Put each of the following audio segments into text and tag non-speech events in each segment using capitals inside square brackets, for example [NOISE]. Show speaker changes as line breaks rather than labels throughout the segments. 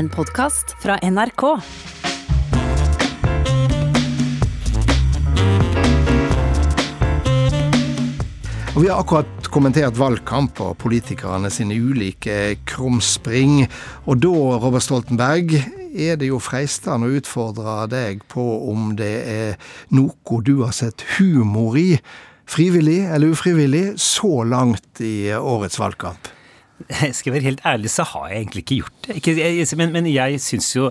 En podkast fra NRK.
Og Vi har akkurat kommentert valgkamp og politikerne sine ulike krumspring. Og da, Robert Stoltenberg, er det jo freistende å utfordre deg på om det er noe du har sett humor i, frivillig eller ufrivillig, så langt i årets valgkamp? [LAUGHS]
Skal jeg være helt ærlig, så har jeg egentlig ikke gjort det. Ikke, jeg, men, men jeg syns jo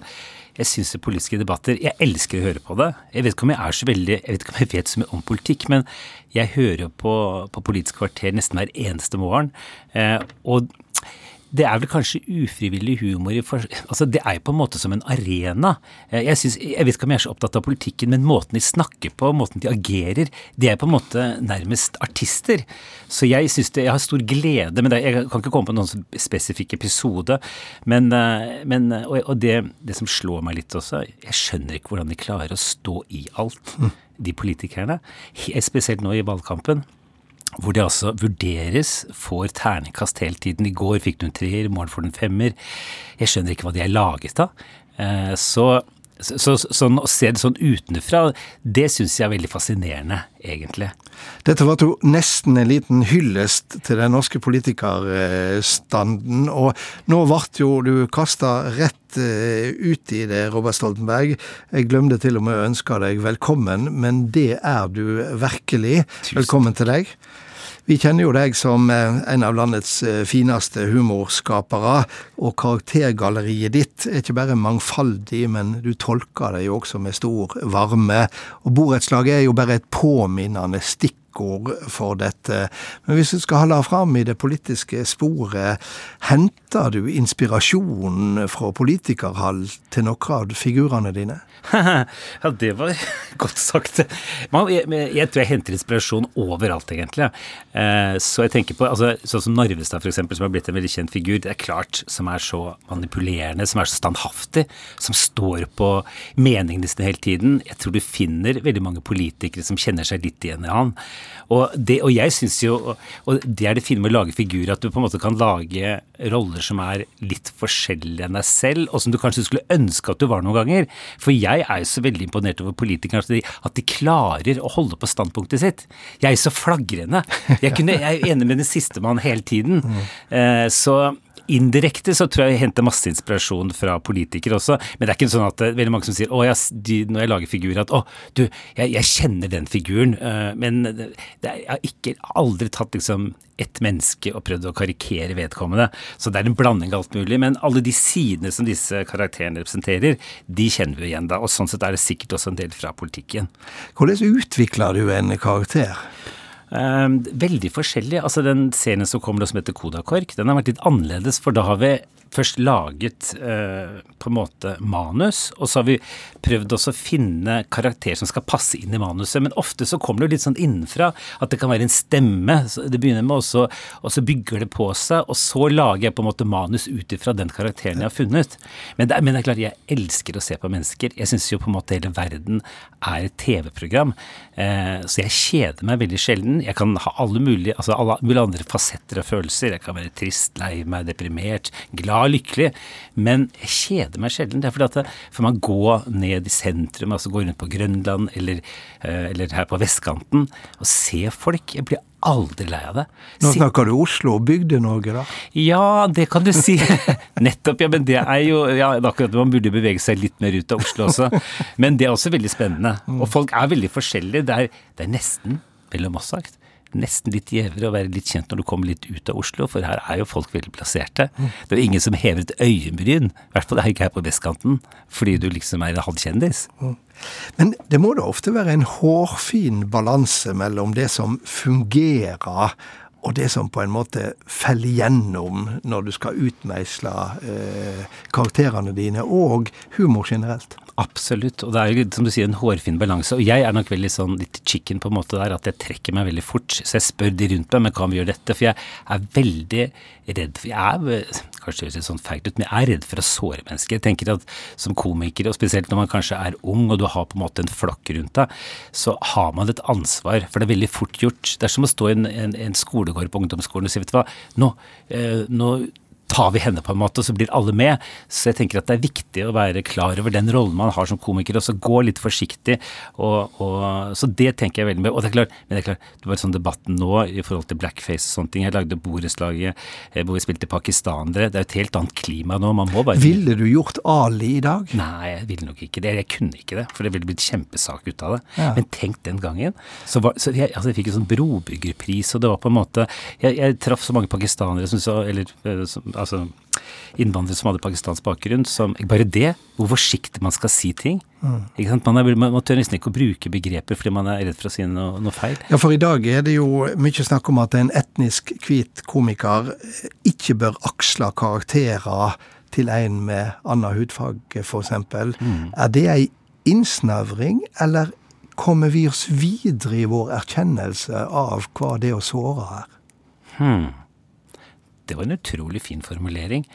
jeg syns politiske debatter Jeg elsker å høre på det. Jeg vet ikke om jeg er så veldig Jeg vet ikke om jeg vet så mye om politikk, men jeg hører på, på Politisk kvarter nesten hver eneste morgen. Eh, og det er vel kanskje ufrivillig humor i for, altså Det er jo på en måte som en arena. Eh, jeg, synes, jeg vet ikke om jeg er så opptatt av politikken, men måten de snakker på, måten de agerer, det er på en måte nærmest artister. Så jeg synes det, jeg har stor glede med det. Jeg kan ikke komme på noen sånn spesifikk episode, men, eh, men og, og det, det, som slår meg litt også, jeg skjønner ikke hvordan de klarer å stå i alt, de politikerne. Spesielt nå i valgkampen hvor det altså vurderes, får terningkast hele tiden. I går fikk du en treer, i morgen får du en femmer. Jeg skjønner ikke hva de er laget av. Eh, så, så, sånn, å se det sånn utenfra, det syns jeg er veldig fascinerende, egentlig.
Dette var jo nesten en liten hyllest til den norske politikerstanden. Og nå ble jo du kasta rett eh, ut i det, Robert Stoltenberg. Jeg glemte til og med å ønske deg velkommen, men det er du virkelig. Velkommen til deg. Vi kjenner jo deg som eh, en av landets eh, fineste humorskapere, og karaktergalleriet ditt er ikke bare mangfoldig, men du tolker det jo også med stor varme. Og borettslaget er jo bare et påminnende stikk stikkord for dette. Men hvis du skal holde fram i det politiske sporet, henter du inspirasjon fra politikerhold til noen av figurene dine? [LAUGHS]
ja, det var [LAUGHS] godt sagt. Jeg, jeg, tror jeg henter inspirasjon overalt, egentlig. Eh, så jeg tenker på altså, sånn som Narvestad, f.eks., som har blitt en veldig kjent figur. Det er klart, som er så manipulerende, som er så standhaftig, som står på meningene sine hele tiden. Jeg tror du finner veldig mange politikere som kjenner seg litt igjen i han. Og, det, og jeg syns jo Og det er det fine med å lage figurer, at du på en måte kan lage roller som er litt forskjellige enn deg selv, og som du kanskje skulle ønske at du var noen ganger. For jeg er jo så veldig imponert over politikere at de, at de klarer å holde på standpunktet sitt. Jeg er jo så flagrende. Jeg, kunne, jeg er enig med den sistemann hele tiden. Mm. Eh, så indirekte så tror jeg jeg henter masse inspirasjon fra politikere også. Men det er ikke sånn at det er veldig mange som sier å, jeg, de, når jeg lager figurer at å, du, jeg, jeg kjenner den figuren. Uh, men det, jeg har ikke aldri tatt liksom ett menneske og prøvd å karikere vedkommende. Så det er en blanding av alt mulig. Men alle de sidene som disse karakterene representerer, de kjenner vi igjen da. Og sånn sett er det sikkert også en del fra politikken.
Hvordan utvikler du en karakter?
Ehm, veldig forskjellig. Altså Den serien som kommer som heter Kodakork, den har vært litt annerledes, for da har vi først laget eh, på en måte manus, og så har vi prøvd også å finne karakterer som skal passe inn i manuset. Men ofte så kommer det jo litt sånn innenfra at det kan være en stemme. Det begynner med også, og så bygger det på seg, og så lager jeg på en måte manus ut ifra den karakteren jeg har funnet. Men det, men det er klart, jeg elsker å se på mennesker. Jeg syns jo på en måte hele verden er et TV-program. Eh, så jeg kjeder meg veldig sjelden. Jeg kan ha alle mulige, altså alle mulige andre fasetter av følelser. Jeg kan være trist, lei meg, deprimert, glad lykkelig, men jeg kjeder meg sjelden. Det er fordi at for man går ned i sentrum, altså gå rundt på Grønland eller, eh, eller her på vestkanten og se folk Jeg blir aldri lei av det.
Nå snakker du Oslo og Bygde-Norge, da?
Ja, det kan du si. [LAUGHS] Nettopp, ja. Men det er jo ja, akkurat Man burde bevege seg litt mer ut av Oslo også. Men det er også veldig spennende. Og folk er veldig forskjellige. Det er, det er nesten, mellom oss sagt, nesten litt gjevere å være litt kjent når du kommer litt ut av Oslo, for her er jo folk veldig plasserte. Mm. Det er jo ingen som hever et øyenbryn, i hvert fall ikke her på vestkanten, fordi du liksom er en halv kjendis. Mm.
Men det må da ofte være en hårfin balanse mellom det som fungerer og det som på en måte faller gjennom når du skal utmeisle eh, karakterene dine, og humor generelt.
Absolutt. Og det er jo som du sier en hårfin balanse. Og jeg er nok veldig sånn litt chicken på en måte der, at jeg trekker meg veldig fort. Så jeg spør de rundt meg men kan vi gjøre dette. For jeg er veldig redd for Jeg er kanskje det høres litt sånn feigt ut, men jeg er redd for å såre mennesker. Jeg tenker at som komiker, og spesielt når man kanskje er ung og du har på en måte en flokk rundt deg, så har man et ansvar. For det er veldig fort gjort. Det er som å stå i en, en, en skolegård på ungdomsskolen og si vet du hva, nå, eh, nå tar vi henne, på en måte, og så blir alle med. Så jeg tenker at det er viktig å være klar over den rollen man har som komiker, og så gå litt forsiktig. Og, og, så det tenker jeg veldig med. Og det er klart, men det er klart, det var sånn debatten nå i forhold til blackface og sånne ting. Jeg lagde borettslaget eh, hvor vi spilte pakistanere. Det er et helt annet klima nå. Man må bare
Ville du gjort Ali i dag?
Nei, jeg ville nok ikke det. Jeg kunne ikke det, for det ville blitt kjempesak ut av det.
Ja.
Men tenk den gangen. Så, var, så jeg, altså jeg fikk en sånn brobyggerpris, og det var på en måte Jeg, jeg traff så mange pakistanere som sa Eller eh, som, altså innvandrere som hadde pakistansk bakgrunn, som Bare det, hvor forsiktig man skal si ting. Ikke sant? Man, er, man, man tør nesten ikke å bruke begreper fordi man er redd for å si noe, noe feil.
Ja, for i dag er det jo mye snakk om at en etnisk hvit komiker ikke bør aksle karakterer til en med annen hudfarge, f.eks. Mm. Er det ei innsnevring, eller kommer vi oss videre i vår erkjennelse av hva det er å såre her?
Hmm. Det var en utrolig fin formulering.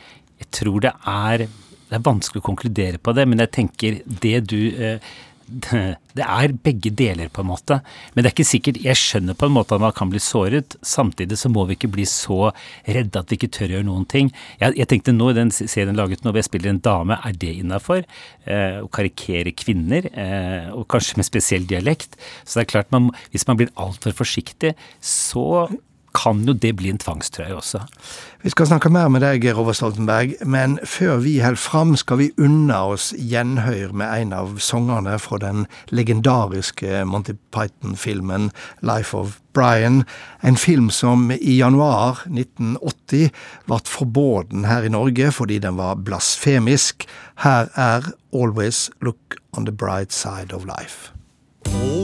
Jeg tror det er Det er vanskelig å konkludere på det, men jeg tenker det du eh, [LAUGHS] det er begge deler, på en måte. Men det er ikke sikkert Jeg skjønner på en måte at man kan bli såret. Samtidig så må vi ikke bli så redde at vi ikke tør å gjøre noen ting. Jeg, jeg tenkte nå i den serien laget nå hvor jeg spiller en dame, er det innafor? Eh, å karikere kvinner, eh, og kanskje med spesiell dialekt. Så det er klart, man, hvis man blir altfor forsiktig, så kan jo det bli en tvangstrøye også.
Vi skal snakke mer med deg, Robert Stoltenberg, men før vi holder fram, skal vi unna oss gjenhør med en av sangerne fra den legendariske Monty Python-filmen Life of Brian. En film som i januar 1980 ble forbuden her i Norge fordi den var blasfemisk. Her er Always Look on the Bright Side of Life.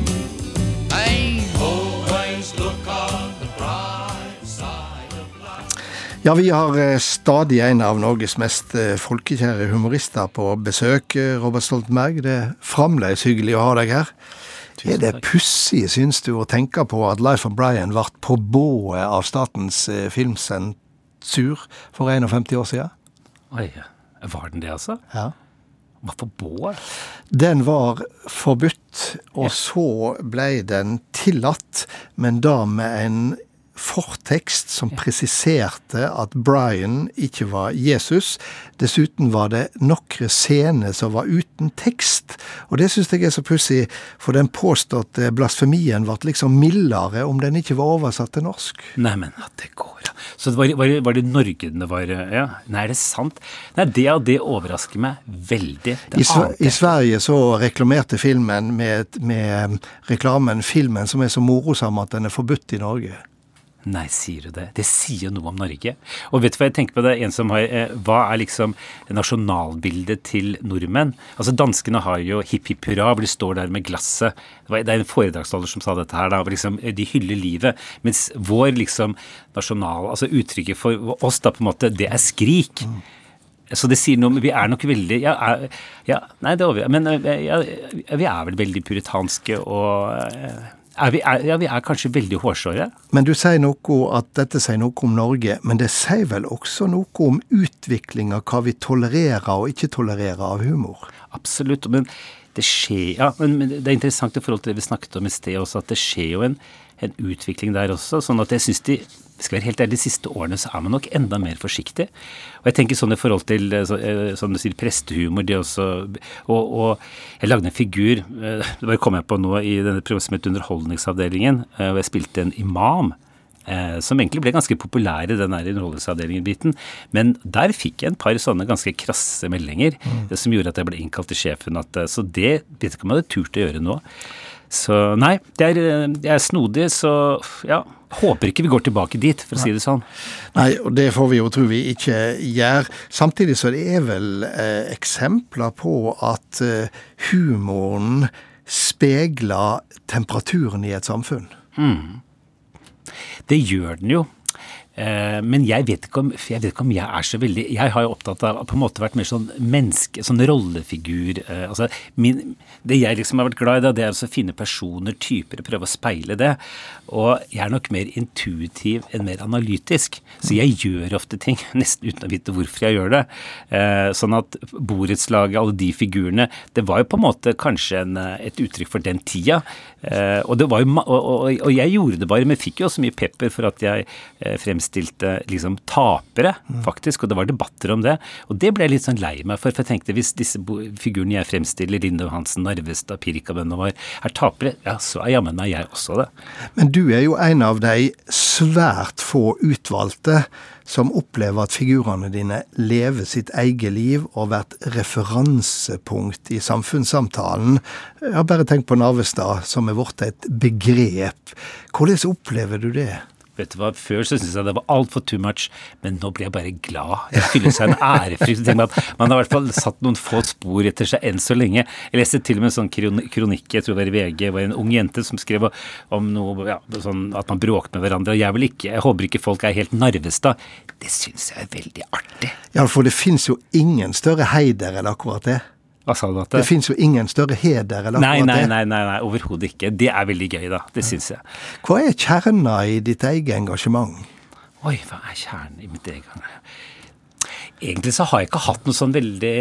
Ja, vi har eh, stadig en av Norges mest eh, folkekjære humorister på besøk, eh, Robert Stoltenberg. Det er fremdeles hyggelig å ha deg her. Er det pussig, syns du, å tenke på at Life of Brian ble på bået av Statens filmsensur for 51 år siden?
Oi, var den det, altså?
Ja.
Hva for bål?
Den var forbudt, og så ble den tillatt, men da med en fortekst som presiserte at Brian ikke var Jesus. Dessuten var det noen scener som var uten tekst. Og det syns jeg er så pussig, for den påståtte blasfemien ble liksom mildere om den ikke var oversatt til norsk.
Nei, men at det går, ja. Så det var, var, var det Norge den var Ja, nei, er det sant? Nei, det det overrasker meg veldig.
I, I Sverige så reklamerte filmen med, med reklamen 'Filmen som er så morosam at den er forbudt i Norge'.
Nei, sier du det? Det sier jo noe om Norge. Og vet du hva jeg tenker på det? En som har, eh, Hva er liksom nasjonalbildet til nordmenn? Altså Danskene har jo hipp hipp hurra, hvor de står der med glasset. Det, var, det er en foredragsholder som sa dette her, da. Liksom, de hyller livet. Mens vår liksom nasjonal Altså uttrykket for oss, da, på en måte, det er skrik. Så det sier noe om Vi er nok veldig ja, ja Nei, det er over. Men eh, ja, vi er vel veldig puritanske og eh, er vi, er, ja, vi er kanskje veldig hårsåre.
Men du sier noe at dette sier noe om Norge, men det sier vel også noe om utvikling av hva vi tolererer og ikke tolererer av humor?
Absolutt. Men det skjer Ja, men, det er interessant i forhold til det vi snakket om i sted også, at det skjer jo en, en utvikling der også. Sånn at jeg syns de skal være helt ærlig, De siste årene så er man nok enda mer forsiktig. Og jeg tenker sånn i forhold til eh, så, eh, som du sier, prestehumor det også, og, og jeg lagde en figur eh, Det bare kom jeg på nå i denne programmet som het Underholdningsavdelingen, hvor jeg spilte en imam. Som egentlig ble ganske populær i den Underholdningsavdelingen-biten. Men der fikk jeg en par sånne ganske krasse meldinger mm. som gjorde at jeg ble innkalt til sjefen. At, så det vet ikke om jeg hadde turt å gjøre nå. Så nei, det er, det er snodig, så ja. Håper ikke vi går tilbake dit, for å si det sånn.
Nei, og det får vi jo tro vi ikke gjør. Samtidig så det er vel eh, eksempler på at eh, humoren speiler temperaturen i et samfunn.
Det gjør den jo. Eh, men jeg vet, om, jeg vet ikke om jeg er så veldig Jeg har jo opptatt av på en måte vært mer sånn menneske, sånn rollefigur. Eh, altså min, det jeg liksom har vært glad i, da, det er å finne personer, typer, og prøve å speile det. Og jeg er nok mer intuitiv enn mer analytisk. Så jeg gjør ofte ting [LAUGHS] nesten uten å vite hvorfor jeg gjør det. Eh, sånn at borettslaget, alle de figurene, det var jo på en måte kanskje en, et uttrykk for den tida. Og, jo, og, og, og jeg gjorde det bare, men fikk jo også mye pepper for at jeg fremstilte fremstilte liksom tapere, faktisk. Og det var debatter om det. Og det ble jeg litt sånn lei meg for. For jeg tenkte hvis disse figurene jeg fremstiller, Lindov Hansen, Narvestad, Pirkabønn og er tapere, ja, så er jammen meg jeg også det.
Men du er jo en av de svært få utvalgte som opplever at figurene dine lever sitt eget liv og vært referansepunkt i samfunnssamtalen. Jeg har bare tenkt på Narvestad, som er blitt et begrep. Hvordan opplever du det?
Vet du hva, Før så syntes jeg det var altfor too much, men nå blir jeg bare glad. Jeg fyller seg en ærefrykt. Man har i hvert fall satt noen få spor etter seg enn så lenge. Jeg leste til og med en sånn kronikk, jeg tror det var i VG, det var en ung jente som skrev om noe, ja, sånn at man bråkte med hverandre. og Jeg vil ikke, jeg håper ikke folk er helt Narvestad. Det syns jeg er veldig artig.
Ja, for det fins jo ingen større heider enn akkurat det. Det fins jo ingen større heder eller
nei, nei, nei, nei, nei, overhodet ikke. Det er veldig gøy, da. Det syns jeg.
Hva er kjerna i ditt eget engasjement?
Oi, hva er kjernen i mitt eget engasjement? Egentlig så har jeg ikke hatt noe sånn veldig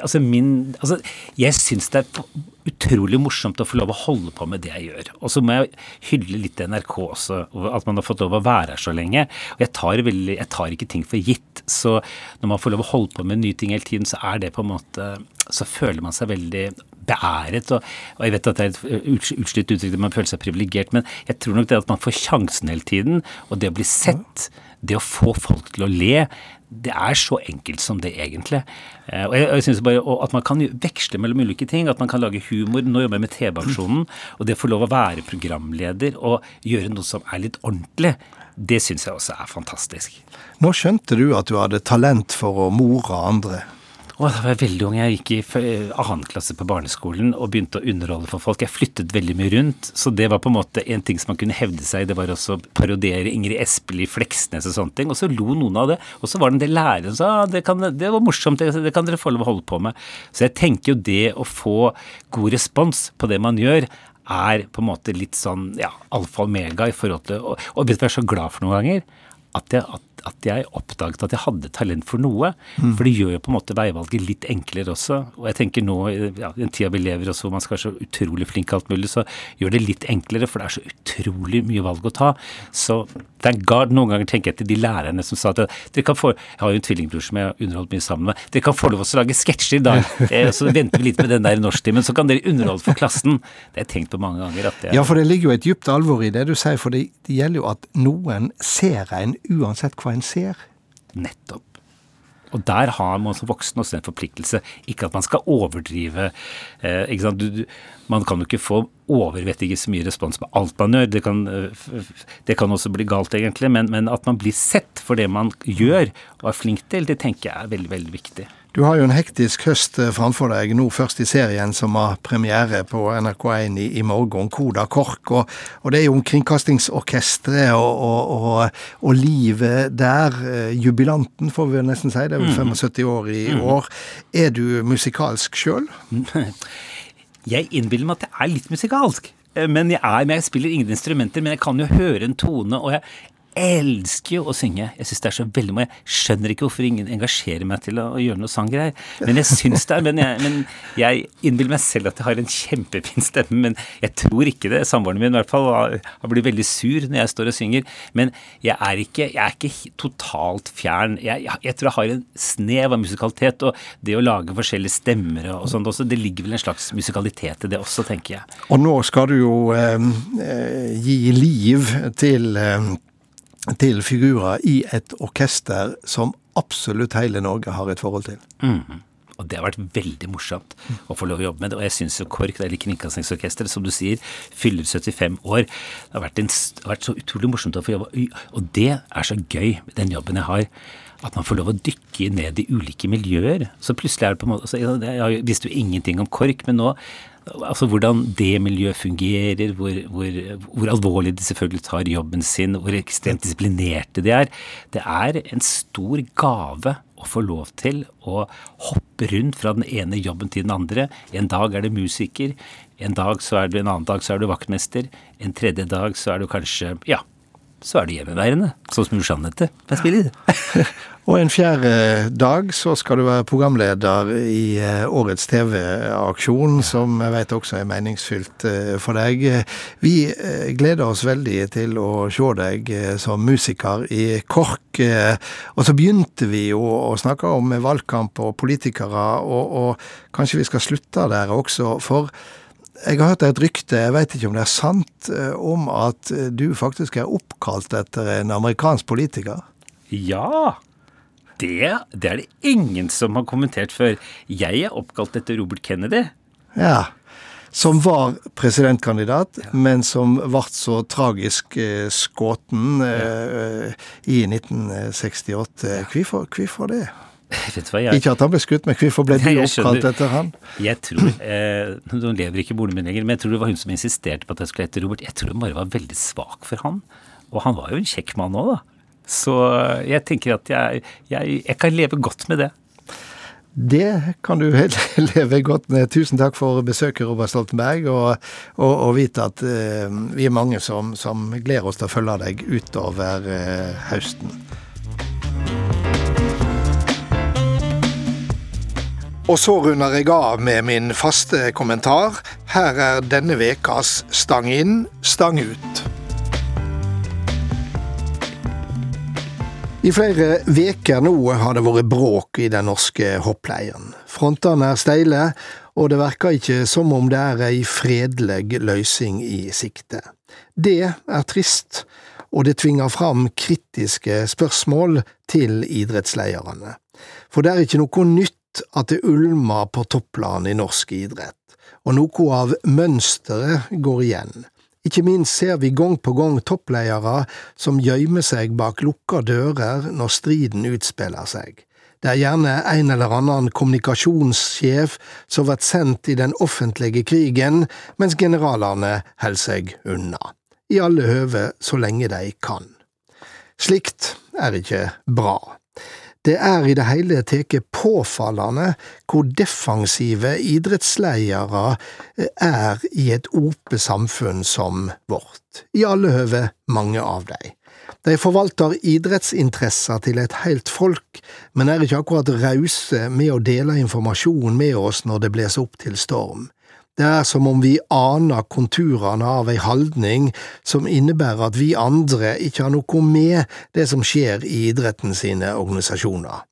Altså min Altså, jeg syns det er utrolig morsomt å få lov å holde på med det jeg gjør. Og så må jeg hylle litt NRK også, at man har fått lov å være her så lenge. Og jeg tar, veldig, jeg tar ikke ting for gitt. Så når man får lov å holde på med nye ting hele tiden, så er det på en måte Så føler man seg veldig beæret. Og, og jeg vet at det er et utslitt uttrykk, man føler seg privilegert, men jeg tror nok det at man får sjansen hele tiden, og det å bli sett, det å få folk til å le, det er så enkelt som det egentlig. Eh, og jeg, jeg synes bare At man kan veksle mellom ulike ting. At man kan lage humor. Nå jobber jeg med TV-aksjonen. Og det å få lov å være programleder og gjøre noe som er litt ordentlig, det syns jeg også er fantastisk.
Nå skjønte du at du hadde talent for å more andre.
Og da var jeg veldig ung. Jeg gikk i annen klasse på barneskolen og begynte å underholde for folk. Jeg flyttet veldig mye rundt, så det var på en måte en ting som man kunne hevde seg. Det var også å parodiere Ingrid Espelid, Fleksnes og sånne ting. Og så lo noen av det. Og så var det en del lærere som sa det, kan, det var morsomt, det, det kan dere få lov å holde på med. Så jeg tenker jo det å få god respons på det man gjør, er på en måte litt sånn ja, alfa og omega i forhold til Og, og jeg er så glad for noen ganger at, jeg, at at jeg oppdaget at jeg hadde talent for noe. Mm. For det gjør jo på en måte veivalget litt enklere også. Og jeg tenker nå, ja, i den tida vi lever også hvor man skal være så utrolig flink alt mulig, så gjør det litt enklere, for det er så utrolig mye valg å ta. Så thank God, noen ganger tenker jeg til de lærerne som sa at dere kan få Jeg har jo en tvillingbror som jeg har underholdt mye sammen med. Dere kan få lov å lage sketsjer i dag. Eh, så venter vi litt med den der norsktimen, så kan dere underholde for klassen. Det har jeg tenkt på mange ganger. at
det Ja, for det ligger jo et dypt alvor i det du sier, for det, det gjelder jo at noen ser en uansett hva en ser.
Nettopp. Og der har man som voksen også en forpliktelse. Ikke at man skal overdrive. Eh, sant? Du, man kan jo ikke få overvettige så mye respons på alt man gjør. Det kan, eh, det kan også bli galt, egentlig. Men, men, at man blir sett for det man gjør og er flink til, det tenker jeg er veldig, veldig viktig.
Du har jo en hektisk høst eh, framfor deg, nå først i serien som har premiere på NRK1 i, i morgen, Koda KORK. Og, og, det er jo om Kringkastingsorkesteret og, og, og, livet der. Eh, jubilanten, får vi nesten si. Det er vel 75 mm. år i mm. år. Er du musikalsk sjøl? [LAUGHS]
Jeg innbiller meg at jeg er litt musikalsk. Eh, men jeg, er, men jeg spiller ingen instrumenter, men jeg kan jo høre en tone, og jeg, elsker jo å synge. Jeg syns det er så veldig Jeg skjønner ikke hvorfor ingen engasjerer meg til å, å gjøre noe sanggreier. Men jeg syns det er men jeg, men jeg, innbiller meg selv at jeg har en kjempefin stemme, men jeg tror ikke det. Samboeren min i hvert fall har, blitt veldig sur når jeg står og synger. Men jeg er ikke, jeg er ikke totalt fjern. Jeg, jeg, tror jeg har en snev av musikalitet, og det å lage forskjellige stemmer og sånt også, det ligger vel en slags musikalitet i det også, tenker jeg.
Og nå skal du jo eh, eh gi liv til eh, til figurer i et orkester som absolutt hele Norge har et forhold til.
Mm. Og det har vært veldig morsomt å få lov å jobbe med det. Og jeg syns jo KORK, eller Kringkastingsorkesteret, som du sier, fyller 75 år. Det har vært, en, det har vært så utrolig morsomt å få jobbe Og det er så gøy med den jobben jeg har at man får lov å dykke ned i ulike miljøer. Så plutselig er det på en måte altså, Jeg visste jo ingenting om KORK, men nå Altså hvordan det miljøet fungerer, hvor, hvor, hvor, alvorlig de selvfølgelig tar jobben sin, hvor ekstremt disiplinerte de er. Det er en stor gave å få lov til å hoppe rundt fra den ene jobben til den andre. En dag er det musiker, en dag så er du en annen dag så er du vaktmester, en tredje dag så er du kanskje ja, så er du hjemmeværende, sånn som Jeanette. Hva spiller det? [LAUGHS]
og en fjerde dag så skal du være programleder i eh, årets TV-aksjon, som jeg vet også er meningsfylt eh, for deg. Vi eh, gleder oss veldig til å se deg som musiker i KORK. Og så begynte vi jo å snakke om valgkamp og politikere, og, og kanskje vi skal slutte der også. for jeg har hørt et rykte, jeg vet ikke om det er sant, eh, om at eh, du faktisk er oppkalt etter en amerikansk politiker?
Ja. Det, det er det ingen som har kommentert før. Jeg er oppkalt etter Robert Kennedy.
Ja. Som var presidentkandidat, ja. men som ble så tragisk eh, skutt eh, i 1968. Hvorfor, hvorfor det? [LAUGHS]
Hva, jeg...
Ikke at han ble skutt, men hvorfor ble du [LAUGHS] oppkalt etter han?
Jeg tror, eh, Nå lever ikke moren min lenger, men jeg tror det var hun som insisterte på at jeg skulle hete Robert. Jeg tror hun bare var veldig svak for han. Og han var jo en kjekk mann òg, da. Så jeg tenker at jeg, jeg, jeg kan leve godt med det.
Det kan du [LAUGHS] leve godt med. Tusen takk for besøket, Robert Stoltenberg, og, og, og vite at eh, vi er mange som, som, gleder oss til å følge deg utover eh, høsten. Og så runder jeg av med min faste kommentar. Her er denne vekas Stang inn, stang ut. I flere veker nå har det vært bråk i den norske hoppleiren. Frontene er steile, og det verker ikke som om det er ei fredelig løsning i sikte. Det er trist, og det tvinger fram kritiske spørsmål til idrettslederne. For det er ikke noe nytt at det ulmer på topplanet i norsk idrett, og noe av mønsteret går igjen. Ikke minst ser vi gang på gang toppledere som gjemmer seg bak lukka dører når striden utspiller seg. Det er gjerne en eller annen kommunikasjonssjef som blir sendt i den offentlige krigen, mens generalene holder seg unna. I alle høve så lenge de kan. Slikt er ikke bra. Det er i det hele tatt påfallende hvor defensive idrettsledere eh, er i et åpent samfunn som vårt, i alle høve mange av dem. De forvalter idrettsinteresser til et helt folk, men er ikke akkurat rause med å dele informasjon med oss når det blåser opp til storm. Det er som om vi aner konturene av ei haldning som innebærer at vi andre ikke har noe med det som skjer i idretten sine organisasjoner.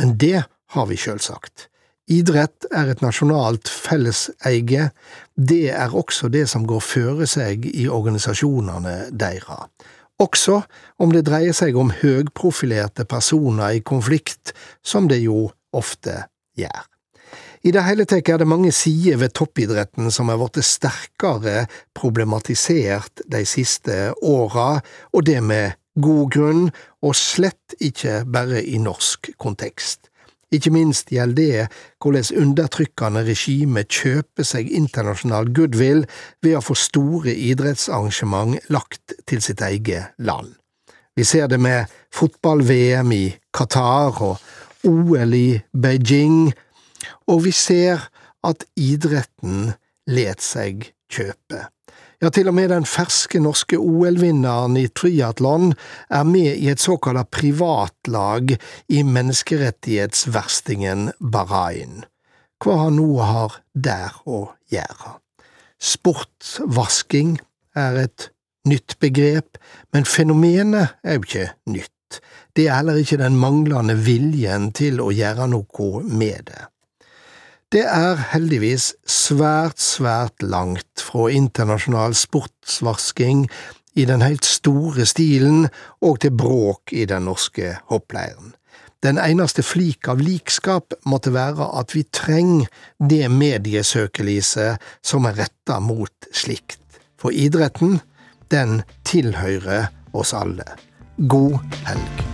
Men det har vi sjølsagt. Idrett er et nasjonalt felleseie, det er også det som går føre seg i organisasjonene deres. Også om det dreier seg om høgprofilerte personer i konflikt, som det jo ofte gjør. I det hele tatt er det mange sider ved toppidretten som er blitt sterkere problematisert de siste åra, og det med god grunn, og slett ikke bare i norsk kontekst. Ikke minst gjelder det hvordan undertrykkende regimet kjøper seg internasjonal goodwill ved å få store idrettsarrangement lagt til sitt eget land. Vi ser det med fotball-VM i Qatar og OL i Beijing, og vi ser at idretten let seg kjøpe. Ja, til og med den ferske norske OL-vinneren i triatlon er med i et såkalt privatlag i menneskerettighetsverstingen Bahrain. Hva han nå har der å gjøre? Sportsvasking er et nytt begrep, men fenomenet er jo ikke nytt. Det er heller ikke den manglende viljen til å gjøre noe med det. Det er heldigvis svært, svært langt fra internasjonal sportsvasking i den helt store stilen og til bråk i den norske hoppleiren. Den eneste flik av likskap måtte være at vi trenger det mediesøkelyset som er retta mot slikt. For idretten, den tilhører oss alle. God helg.